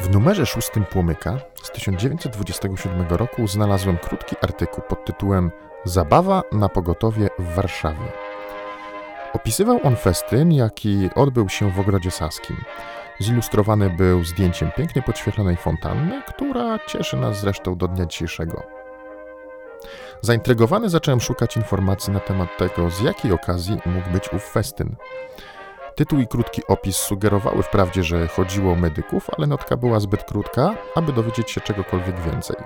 W numerze szóstym Płomyka z 1927 roku znalazłem krótki artykuł pod tytułem Zabawa na pogotowie w Warszawie. Opisywał on festyn, jaki odbył się w Ogrodzie Saskim. Zilustrowany był zdjęciem pięknie podświetlonej fontanny, która cieszy nas zresztą do dnia dzisiejszego. Zaintrygowany zacząłem szukać informacji na temat tego, z jakiej okazji mógł być ów festyn. Tytuł i krótki opis sugerowały wprawdzie, że chodziło o medyków, ale notka była zbyt krótka, aby dowiedzieć się czegokolwiek więcej.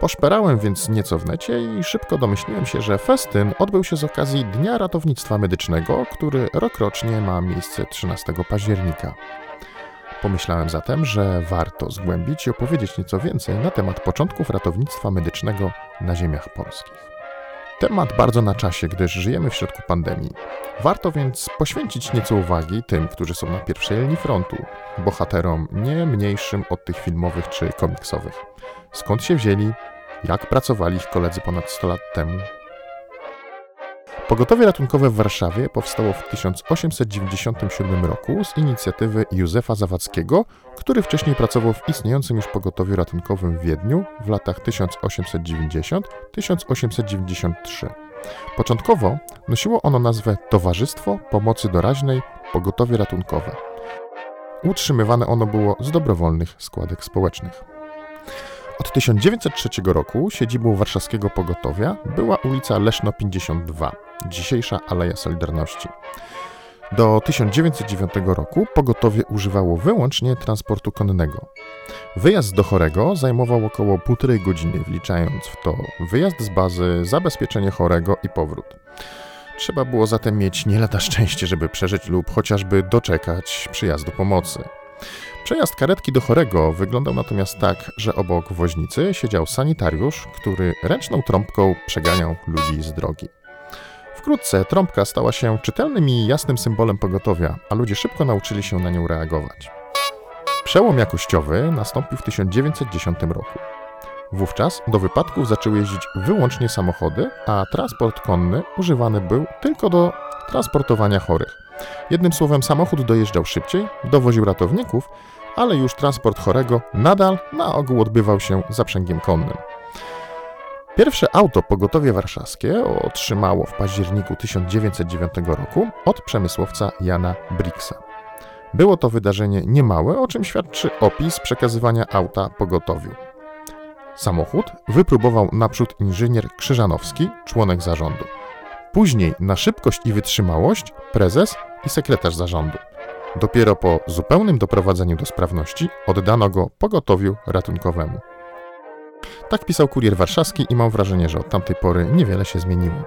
Poszperałem więc nieco w necie i szybko domyśliłem się, że festyn odbył się z okazji Dnia Ratownictwa Medycznego, który rokrocznie ma miejsce 13 października. Pomyślałem zatem, że warto zgłębić i opowiedzieć nieco więcej na temat początków ratownictwa medycznego na ziemiach polskich. Temat bardzo na czasie, gdyż żyjemy w środku pandemii. Warto więc poświęcić nieco uwagi tym, którzy są na pierwszej linii frontu, bohaterom nie mniejszym od tych filmowych czy komiksowych. Skąd się wzięli, jak pracowali ich koledzy ponad 100 lat temu. Pogotowie ratunkowe w Warszawie powstało w 1897 roku z inicjatywy Józefa Zawadzkiego, który wcześniej pracował w istniejącym już pogotowiu ratunkowym w Wiedniu w latach 1890-1893. Początkowo nosiło ono nazwę Towarzystwo Pomocy Doraźnej Pogotowie Ratunkowe. Utrzymywane ono było z dobrowolnych składek społecznych. Od 1903 roku siedzibą warszawskiego pogotowia była ulica Leszno 52, dzisiejsza Aleja Solidarności. Do 1909 roku pogotowie używało wyłącznie transportu konnego. Wyjazd do chorego zajmował około półtorej godziny, wliczając w to wyjazd z bazy, zabezpieczenie chorego i powrót. Trzeba było zatem mieć nie lada szczęście, żeby przeżyć lub chociażby doczekać przyjazdu pomocy. Przejazd karetki do chorego wyglądał natomiast tak, że obok woźnicy siedział sanitariusz, który ręczną trąbką przeganiał ludzi z drogi. Wkrótce trąbka stała się czytelnym i jasnym symbolem pogotowia, a ludzie szybko nauczyli się na nią reagować. Przełom jakościowy nastąpił w 1910 roku. Wówczas do wypadków zaczęły jeździć wyłącznie samochody, a transport konny używany był tylko do transportowania chorych. Jednym słowem, samochód dojeżdżał szybciej, dowoził ratowników, ale już transport chorego nadal na ogół odbywał się zaprzęgiem konnym. Pierwsze auto pogotowie warszawskie otrzymało w październiku 1909 roku od przemysłowca Jana Bricksa. Było to wydarzenie niemałe, o czym świadczy opis przekazywania auta pogotowiu. Samochód wypróbował naprzód inżynier Krzyżanowski, członek zarządu. Później na szybkość i wytrzymałość prezes i sekretarz zarządu. Dopiero po zupełnym doprowadzeniu do sprawności oddano go pogotowiu ratunkowemu. Tak pisał kurier warszawski i mam wrażenie, że od tamtej pory niewiele się zmieniło.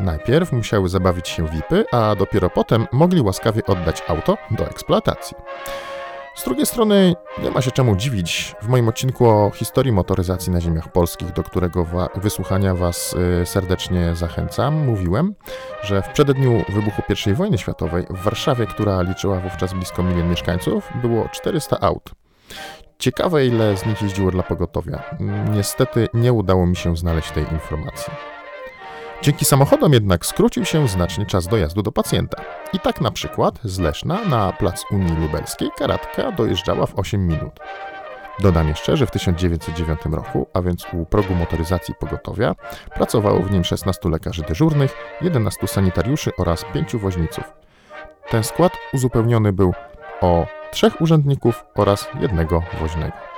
Najpierw musiały zabawić się VIPy, a dopiero potem mogli łaskawie oddać auto do eksploatacji. Z drugiej strony nie ma się czemu dziwić. W moim odcinku o historii motoryzacji na ziemiach polskich, do którego wysłuchania Was y, serdecznie zachęcam, mówiłem, że w przededniu wybuchu I wojny światowej w Warszawie, która liczyła wówczas blisko milion mieszkańców, było 400 aut. Ciekawe, ile z nich jeździło dla pogotowia. Niestety nie udało mi się znaleźć tej informacji. Dzięki samochodom jednak skrócił się znacznie czas dojazdu do pacjenta. I tak na przykład z Leszna na plac Unii Lubelskiej karatka dojeżdżała w 8 minut. Dodam jeszcze, że w 1909 roku, a więc u progu motoryzacji pogotowia, pracowało w nim 16 lekarzy dyżurnych, 11 sanitariuszy oraz 5 woźniców. Ten skład uzupełniony był o trzech urzędników oraz jednego woźnego.